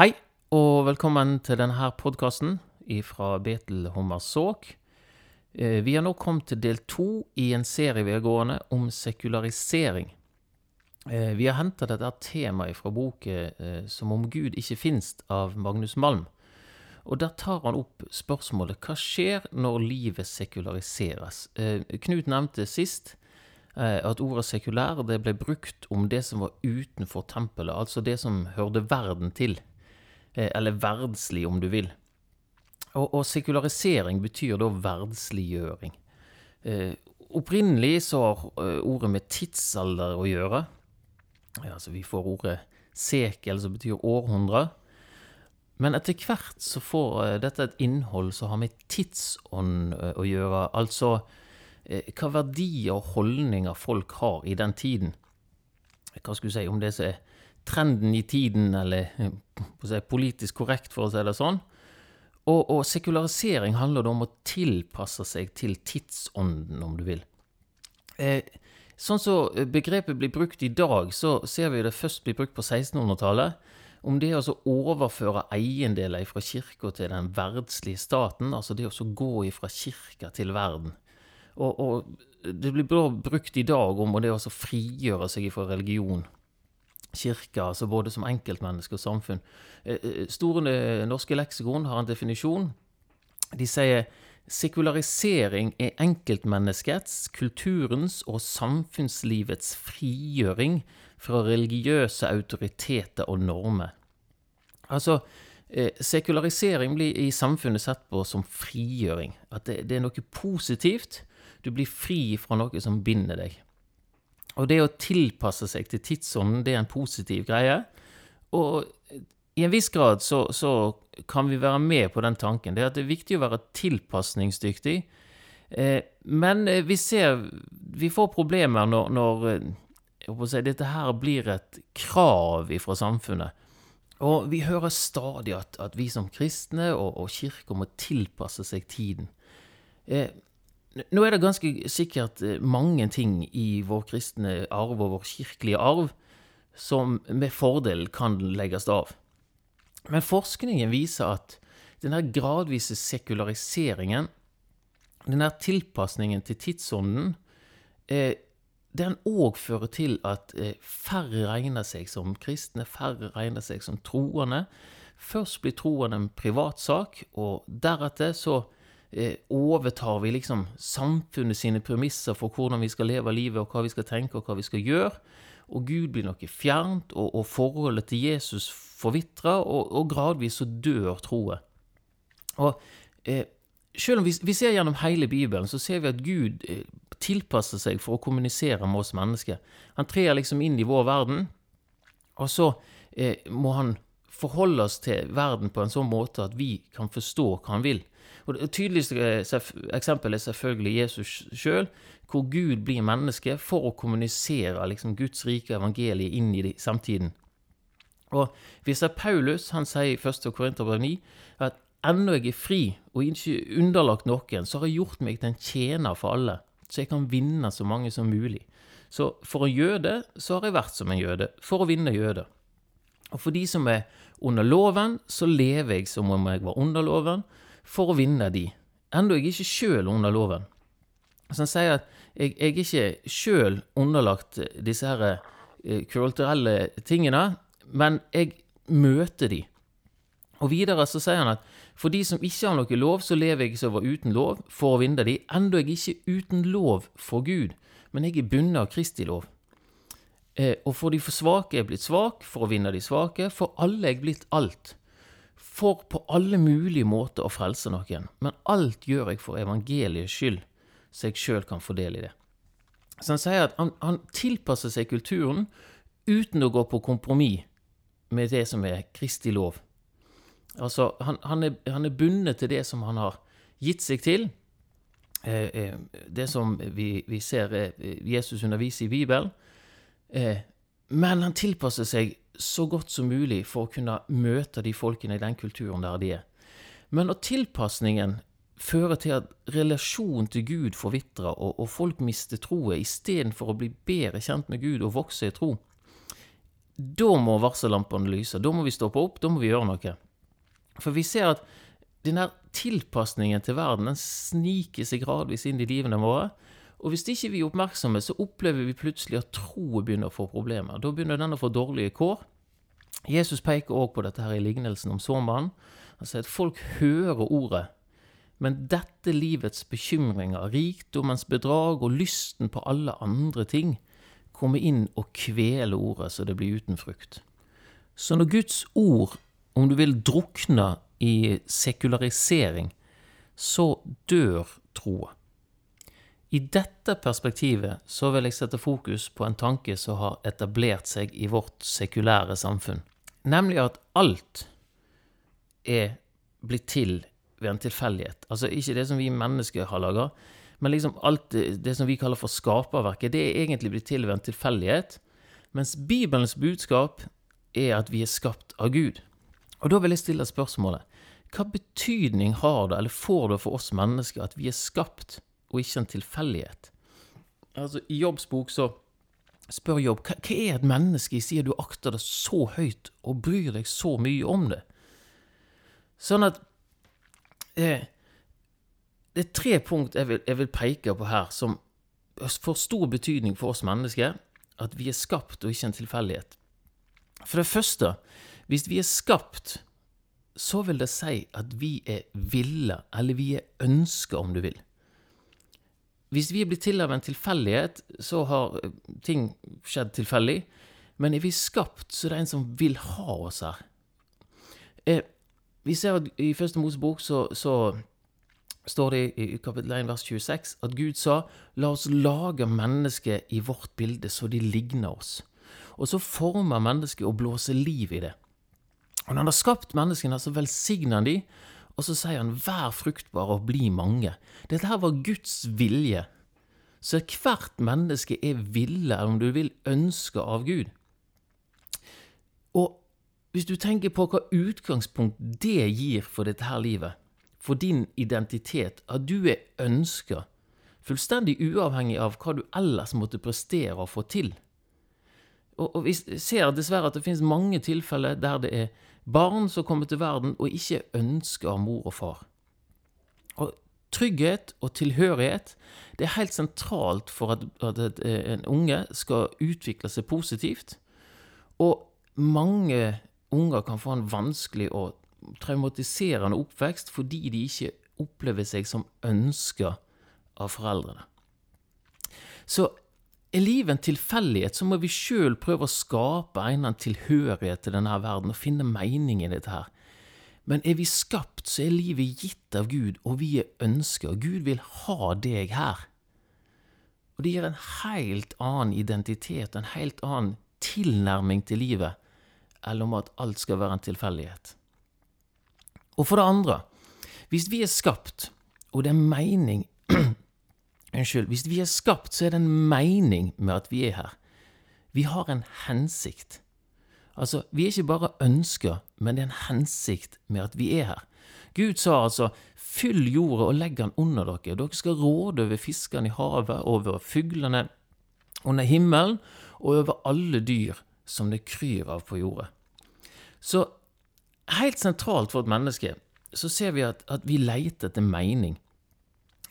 Hei, og velkommen til denne podkasten fra Betel Hommersåk. Eh, Vi har nå kommet til del to i en serie vi har gående om sekularisering. Eh, Vi har henta dette temaet fra boken eh, 'Som om Gud ikke finst' av Magnus Malm. Og der tar han opp spørsmålet hva skjer når livet sekulariseres? Knut nevnte sist at ordet sekulær ble brukt om det som var utenfor tempelet, altså det som hørte verden til. Eh, Eller verdslig, om du vil. Og, og sekularisering betyr da verdsliggjøring. Eh, opprinnelig så har eh, ordet med tidsalder å gjøre. Altså vi får ordet sekel, som betyr århundre. Men etter hvert så får eh, dette et innhold som har med tidsånd å gjøre. Altså hva verdier og holdninger folk har i den tiden. Hva skulle du si, om det som er trenden i tiden, eller eh, politisk korrekt, for å si det sånn. Og, og sekularisering handler da om å tilpasse seg til tidsånden, om du vil. Eh, sånn som begrepet blir brukt i dag, så ser vi det først blir brukt på 1600-tallet. Om det å overføre eiendeler fra kirka til den verdslige staten, altså det å gå ifra kirka til verden. Og, og det blir brukt i dag om det å frigjøre seg fra religion. Kirka, altså både som enkeltmenneske og samfunn. Eh, eh, Store norske leksikon har en definisjon. De sier sekularisering er enkeltmenneskets, kulturens og samfunnslivets frigjøring fra religiøse autoriteter og normer. Altså, eh, sekularisering blir i samfunnet sett på som frigjøring. At det, det er noe positivt. Du blir fri fra noe som binder deg. Og det å tilpasse seg til tidsånden, det er en positiv greie. Og i en viss grad så, så kan vi være med på den tanken. Det er det er viktig å være tilpasningsdyktig. Eh, men eh, vi ser Vi får problemer når, når eh, si, dette her blir et krav fra samfunnet. Og vi hører stadig at, at vi som kristne og, og kirka må tilpasse seg tiden. Eh, nå er det ganske sikkert eh, mange ting i vår kristne arv og vår kirkelige arv som med fordel kan legges av. Men forskningen viser at denne gradvise sekulariseringen, denne tilpasningen til tidsånden, eh, den òg fører til at eh, færre regner seg som kristne, færre regner seg som troende. Først blir troen en privatsak, og deretter så overtar vi liksom samfunnet sine premisser for hvordan vi skal leve livet, og hva vi skal tenke, og hva vi skal gjøre. Og Gud blir noe fjernt, og, og forholdet til Jesus forvitrer, og, og, gradvis så dør troen. Og eh, selv om vi, vi, ser gjennom hele Bibelen, så ser vi at Gud eh, tilpasser seg for å kommunisere med oss mennesker. Han trer liksom inn i vår verden, og så eh, må han forholde oss til verden på en sånn måte at vi kan forstå hva han vil. Og Det tydeligste eksempelet er selvfølgelig Jesus sjøl, hvor Gud blir menneske for å kommunisere liksom, Guds rike evangeliet inn i samtiden. Og vi ser Paulus han sier i 1. Korinterbrev 9 at ennå jeg er fri og ikke underlagt noen, så har jeg gjort meg til en tjener for alle, så jeg kan vinne så mange som mulig. Så for en jøde så har jeg vært som en jøde, for å vinne jøder. Og for de som er under loven, så lever jeg som om jeg var under loven, for å vinne de, enda jeg ikke sjøl under loven. Så han sier at jeg, jeg er ikke sjøl underlagt disse her eh, kulturelle tingene, men jeg møter de. Og videre så sier han at for de som ikke har noe lov, så lever jeg som var uten lov, for å vinne de, enda jeg ikke uten lov for Gud, men jeg er bundet av Kristi lov. Eh, og for de for svake er jeg blitt svak, for å vinne de svake, for alle er jeg blitt alt. For på alle mulige måter å frelse noen, men alt gjør jeg for evangeliets skyld, så jeg sjøl kan få del i det. Så han sier at han, han tilpasser seg kulturen uten å gå på kompromiss med det som er Kristi lov. Altså, han, han, er, han, er, bundet til det som han har gitt seg til. Eh, eh, det som vi, vi ser Jesus undervise i Bibelen. Eh, men han tilpasser seg så godt som mulig for å kunne møte de folkene i den kulturen der de er. Men når tilpasningen fører til at relasjonen til Gud forvitrer, og, og folk mister troen istedenfor å bli bedre kjent med Gud og vokse i tro, da må varsellampene lyse. Da må vi stoppe opp, da må vi gjøre noe. For vi ser at denne tilpasningen til verden den sniker seg gradvis inn i livene våre. Og hvis ikke vi er oppmerksomme, så opplever vi plutselig at troen begynner å få problemer. Da begynner den å få dårlige kår. Jesus peker også på dette her i lignelsen om såmannen. Han sier at folk hører ordet, men dette livets bekymringer, rikdommens bedrag og lysten på alle andre ting, kommer inn og kveler ordet så det blir uten frukt. Så når Guds ord, om du vil, drukne i sekularisering, så dør troa. I dette perspektivet så vil jeg sette fokus på en tanke som har etablert seg i vårt sekulære samfunn, nemlig at alt er blitt til ved en tilfeldighet. Altså ikke det som vi mennesker har laga, men liksom alt det, som vi kaller for skaperverket, det er egentlig blitt til ved en tilfeldighet, mens Bibelens budskap er at vi er skapt av Gud. Og da vil jeg stille spørsmålet hva betydning har det, eller får det for oss mennesker, at vi er skapt og ikke en tilfeldighet? Altså, I Jobbs bok så spør Jobb hva, hva er et menneske i siden du akter det så høyt og bryr deg så mye om det? Sånn at eh, Det er tre punkt jeg vil, jeg vil peke på her som får stor betydning for oss mennesker. At vi er skapt og ikke en tilfeldighet. For det første, hvis vi er skapt så vil det si at vi er ville, eller vi er ønska, om du vil. Hvis vi er blitt til av en tilfeldighet, så har eh, ting skjedd tilfeldig. Men er vi skapt, så er det en som vil ha oss her. Eh, vi ser at i Første Mosebok så, så står det i kapittel 1 vers 26 at Gud sa La oss lage mennesket i vårt bilde så de ligner oss. Og så former mennesket og blåser liv i det. Og når han har skapt menneskene, så velsigner han de, og så sier han 'vær fruktbar og bli mange'. Dette her var Guds vilje. Så hvert menneske er ville, om du vil, ønske av Gud. Og hvis du tenker på hva utgangspunkt det gir for dette her livet, for din identitet, at du er ønska, fullstendig uavhengig av hva du ellers måtte prestere og få til. Og, og vi ser dessverre at det finnes mange tilfeller der det er Barn som kommer til verden og ikke ønsker mor og far. Og Trygghet og tilhørighet det er helt sentralt for at, at en unge skal utvikle seg positivt. Og mange unger kan få en vanskelig og traumatiserende oppvekst fordi de ikke opplever seg som ønska av foreldrene. Så er livet en tilfeldighet, så må vi sjøl prøve å skape en eller annen tilhørighet til denne verden og finne mening i dette her. Men er vi skapt, så er livet gitt av Gud, og vi er ønska. Gud vil ha deg her. Og det gir en helt annen identitet, en helt annen tilnærming til livet, eller om at alt skal være en tilfeldighet. Og for det andre, hvis vi er skapt, og det er mening Unnskyld. Hvis vi er skapt, så er det en mening med at vi er her. Vi har en hensikt. Altså, vi er ikke bare ønsker, men det er en hensikt med at vi er her. Gud sa altså, fyll jorda og legg den under dere. Dere skal råde over fiskene i havet, over fuglene under himmelen, og over alle dyr som det kryr av på jorda. Så helt sentralt for et menneske så ser vi at, at vi leter etter mening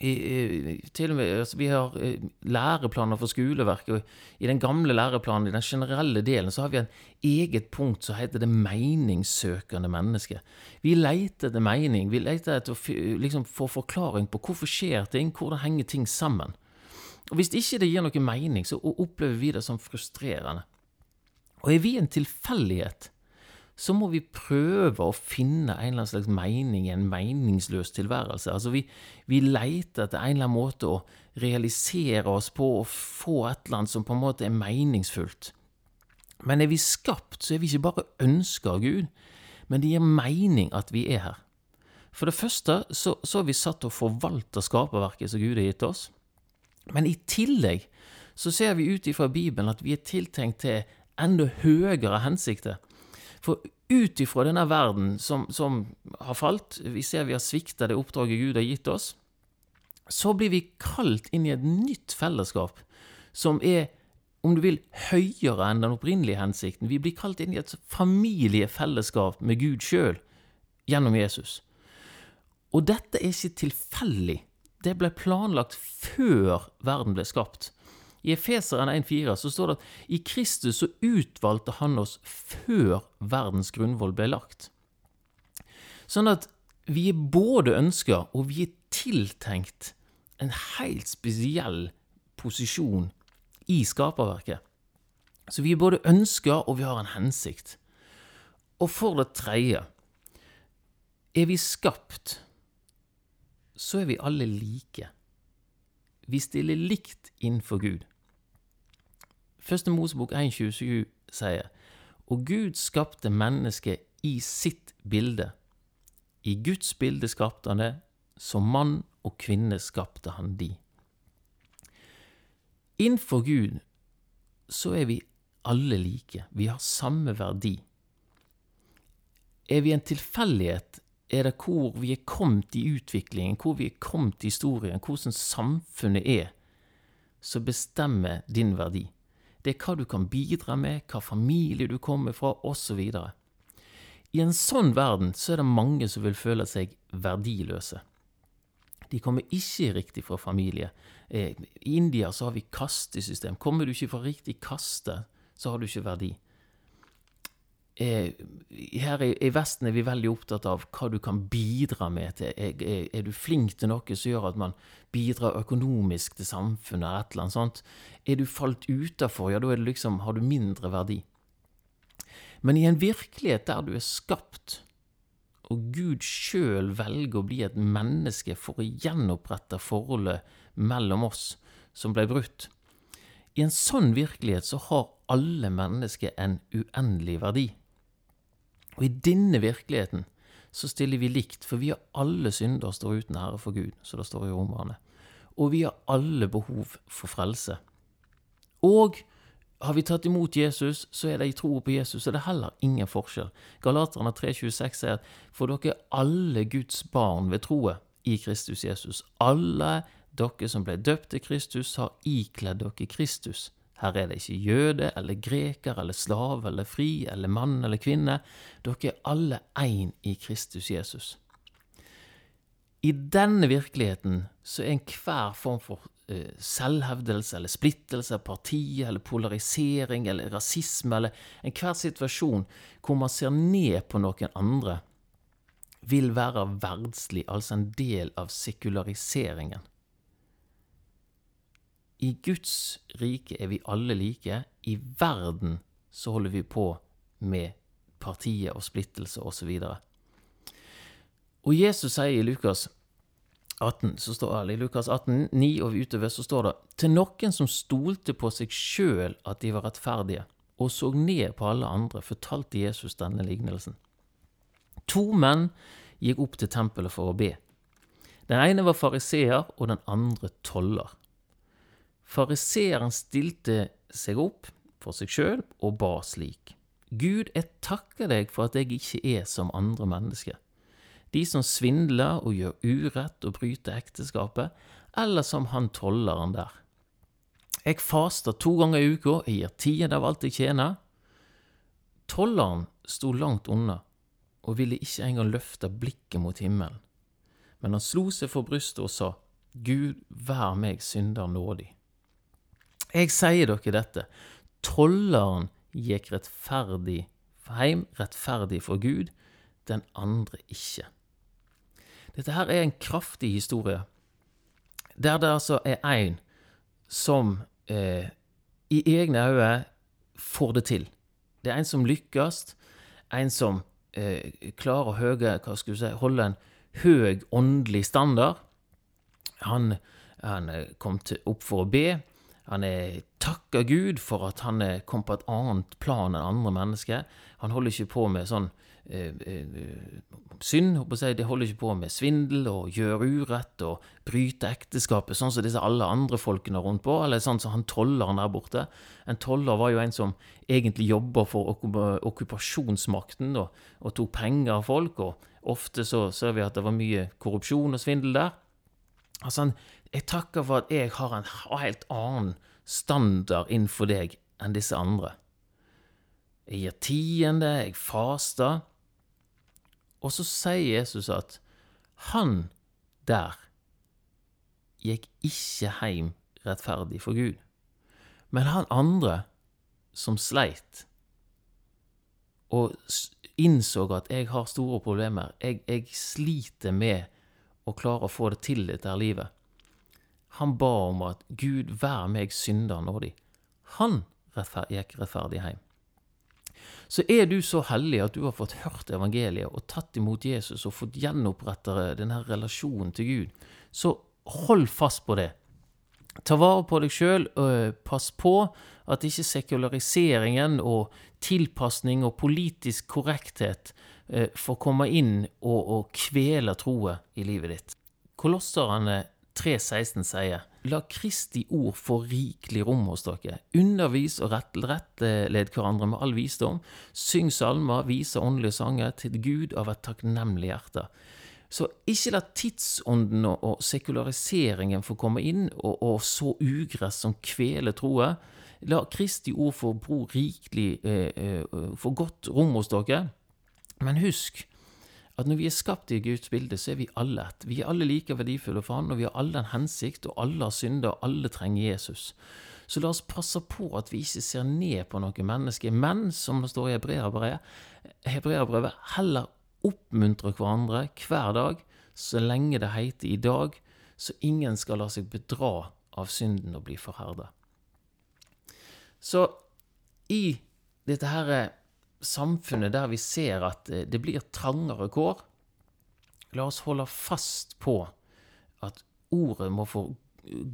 i, til og med, altså Vi har eh, læreplaner for skoleverket. og I den gamle læreplanen, i den generelle delen, så har vi en eget punkt som heter det meningssøkende mennesket. Vi leter etter mening. Vi leter etter å liksom, få forklaring på hvorfor skjer ting, hvordan henger ting sammen. Og Hvis ikke det gir noe mening, så opplever vi det som frustrerende. Og er vi en tilfeldighet, så må vi prøve å finne en eller annen slags mening i en meningsløs tilværelse. Altså vi, vi leter etter en eller annen måte å realisere oss på og få et eller annet som på en måte er meningsfullt. Men er vi skapt, så er vi ikke bare ønska av Gud, men det gir mening at vi er her. For det første så, så er vi satt til å forvalte skaperverket som Gud har gitt oss. Men i tillegg så ser vi ut ifra Bibelen at vi er tiltenkt til enda høyere hensikter. For ut ifra denne verden som, som, har falt, vi ser vi har svikta det oppdraget Gud har gitt oss, så blir vi kalt inn i et nytt fellesskap som er om du vil, høyere enn den opprinnelige hensikten. Vi blir kalt inn i et familiefellesskap med Gud sjøl gjennom Jesus. Og dette er ikke tilfeldig. Det ble planlagt før verden ble skapt. I Efeseren 1,4 så står det at i Kristus så utvalgte han oss før verdens grunnvoll ble lagt. Sånn at vi er både ønska og vi er tiltenkt en helt spesiell posisjon i skaperverket. Så vi er både ønska og vi har en hensikt. Og for det tredje er vi skapt, så er vi alle like. Vi stiller likt innenfor Gud. Første Mosebok 1.27 sier Og Gud skapte mennesket i sitt bilde. I Guds bilde skapte han det, som mann og kvinne skapte han de. Innenfor Gud så er vi alle like. Vi har samme verdi. Er vi en tilfeldighet, er det hvor vi er kommet i utviklingen, hvor vi er kommet i historien, hvordan samfunnet er, som bestemmer din verdi. Det er hva du kan bidra med, hva familie du kommer fra, osv. I en sånn verden så er det mange som vil føle seg verdiløse. De kommer ikke riktig fra familie. Eh, I India så har vi kastesystem. Kommer du ikke fra riktig kaste, så har du ikke verdi. Her i, Vesten er vi veldig opptatt av hva du kan bidra med. til. Er, er, du flink til noe som gjør at man bidrar økonomisk til samfunnet, eller et eller annet sånt? Er du falt utafor, ja, da liksom, har du mindre verdi. Men i en virkelighet der du er skapt, og Gud sjøl velger å bli et menneske for å gjenopprette forholdet mellom oss som ble brutt. I en sånn virkelighet så har alle mennesker en uendelig verdi. Og i denne virkeligheten så stiller vi likt, for vi har alle synder står uten ære for Gud, så det står i Romerne. Og vi har alle behov for frelse. Og har vi tatt imot Jesus, så er det i tro på Jesus, så det er heller ingen forskjell. Galaterne 3,26 sier at for dere er alle Guds barn ved troet i Kristus Jesus. Alle dere som ble døpt til Kristus, har ikledd dere Kristus. Her er det ikke jøde eller greker eller slave eller fri eller mann eller kvinne. Dere er alle én i Kristus Jesus. I denne virkeligheten så er enhver form for uh, selvhevdelse eller splittelse av partiet eller polarisering eller rasisme eller enhver situasjon hvor man ser ned på noen andre, vil være verdslig, altså en del av sekulariseringen. I Guds rike er vi alle like. I verden så holder vi på med partiet og splittelse osv. Og, og Jesus sier i Lukas 18, så står det, i Lukas 18, 9 og utover så står det til noen som stolte på seg sjøl at de var rettferdige, og så ned på alle andre, fortalte Jesus denne lignelsen. To menn gikk opp til tempelet for å be. Den ene var fariseer, og den andre toller. Fariseeren stilte seg opp for seg sjøl og ba slik. Gud, jeg takker deg for at jeg ikke er som andre mennesker de som svindler og gjør urett og bryter ekteskapet, eller som han tolleren der. Jeg faster to ganger i uka, jeg gir tiende av alt jeg tjener. Tolleren sto langt unna og ville ikke engang løfte blikket mot himmelen, men han slo seg for brystet og sa, Gud, vær meg synder nådig. Jeg sier dere dette, tolleren gikk rettferdig hjem, rettferdig for Gud, den andre ikke. Dette her er en kraftig historie, der det altså er en som eh, i egne øyne får det til. Det er en som lykkes, en som eh, klarer å høye, si, holde en høy åndelig standard. Han, han kom til, opp for å be. Han er takka Gud for at han er kom på et annet plan enn andre mennesker. Han holder ikke på med sånn Eh, eh, synd. Det holder ikke på med svindel og gjøre urett og bryte ekteskapet, sånn som disse alle andre folkene rundt på, eller sånn som han tolleren der borte. En toller var jo en som egentlig jobba for okkupasjonsmakten og, og, tok penger av folk, og ofte så ser vi at det var mye korrupsjon og svindel der. Altså, jeg takker for at jeg har en helt annen standard innenfor deg enn disse andre. Jeg gir tiende, jeg faster. Og så sier Jesus at han der gikk ikke hjem rettferdig for Gud. Men han andre som sleit, og innså at jeg har store problemer, jeg, jeg sliter med å klare å få det til dette livet. Han ba om at Gud vær meg synder nådig. Han gikk rettferdig hjem. Så er du så heldig at du har fått hørt evangeliet og tatt imot Jesus og fått gjenopprette denne relasjonen til Gud, så hold fast på det. Ta vare på deg sjøl, pass på at ikke sekulariseringen og tilpasning og politisk korrekthet eh, får komme inn og, og kvele troa i livet ditt. Kolosserne 3.16 sier La Kristi ord få rikelig rom hos dere. Undervis og rettled hverandre med all visdom. Syng salmer, vise åndelige sanger til Gud av et takknemlig hjerte. Så ikke la tidsånden og sekulariseringen få komme inn og, og så ugress som kveler troa. La Kristi ord få bro rikelig, eh, eh, få godt rom hos dere. Men husk at når vi er skapt i Guds bilde, så er vi alle ett. Vi er alle like verdifulle for Han, og vi har alle en hensikt, og alle har synder, og alle trenger Jesus. Så la oss passe på at vi ikke ser ned på noen mennesker, men, som det står i Hebreabrevet, heller oppmuntre hverandre hver dag, så lenge det heter i dag, så ingen skal la seg bedra av synden og bli forherda. Så i dette her samfunnet der vi ser at eh, det blir trangere kår, la oss holde fast på at ordet må få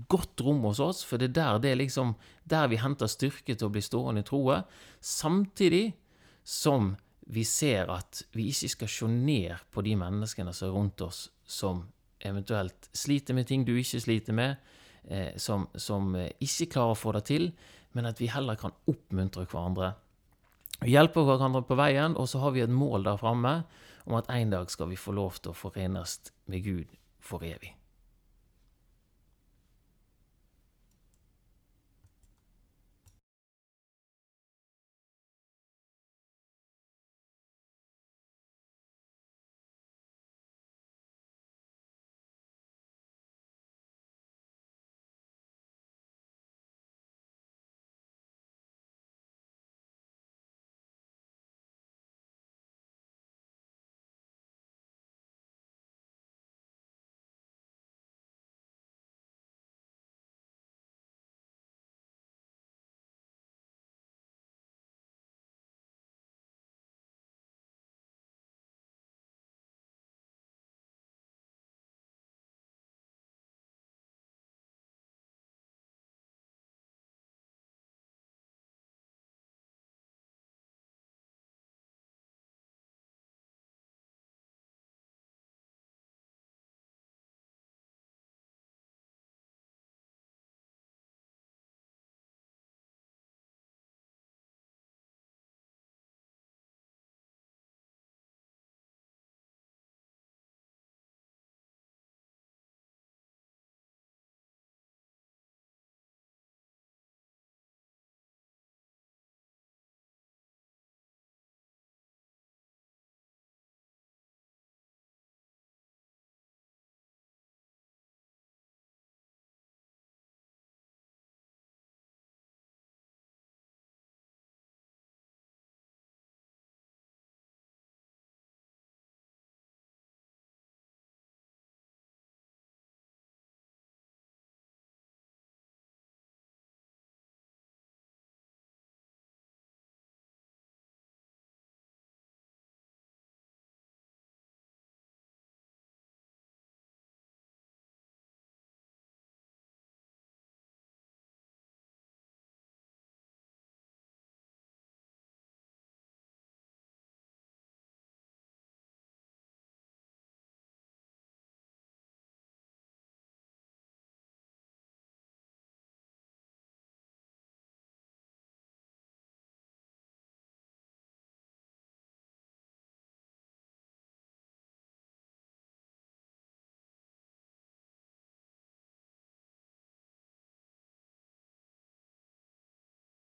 godt rom hos oss, for det er der, det er liksom, der vi henter styrke til å bli stående i troa, samtidig som vi ser at vi ikke skal se ned på de menneskene som er rundt oss, som eventuelt sliter med ting du ikke sliter med, eh, som, som, eh, ikke klarer å få det til, men at vi heller kan oppmuntre hverandre. Hjelpe hverandre på veien, og så har vi et mål der framme om at en dag skal vi få lov til å forenes med Gud for evig.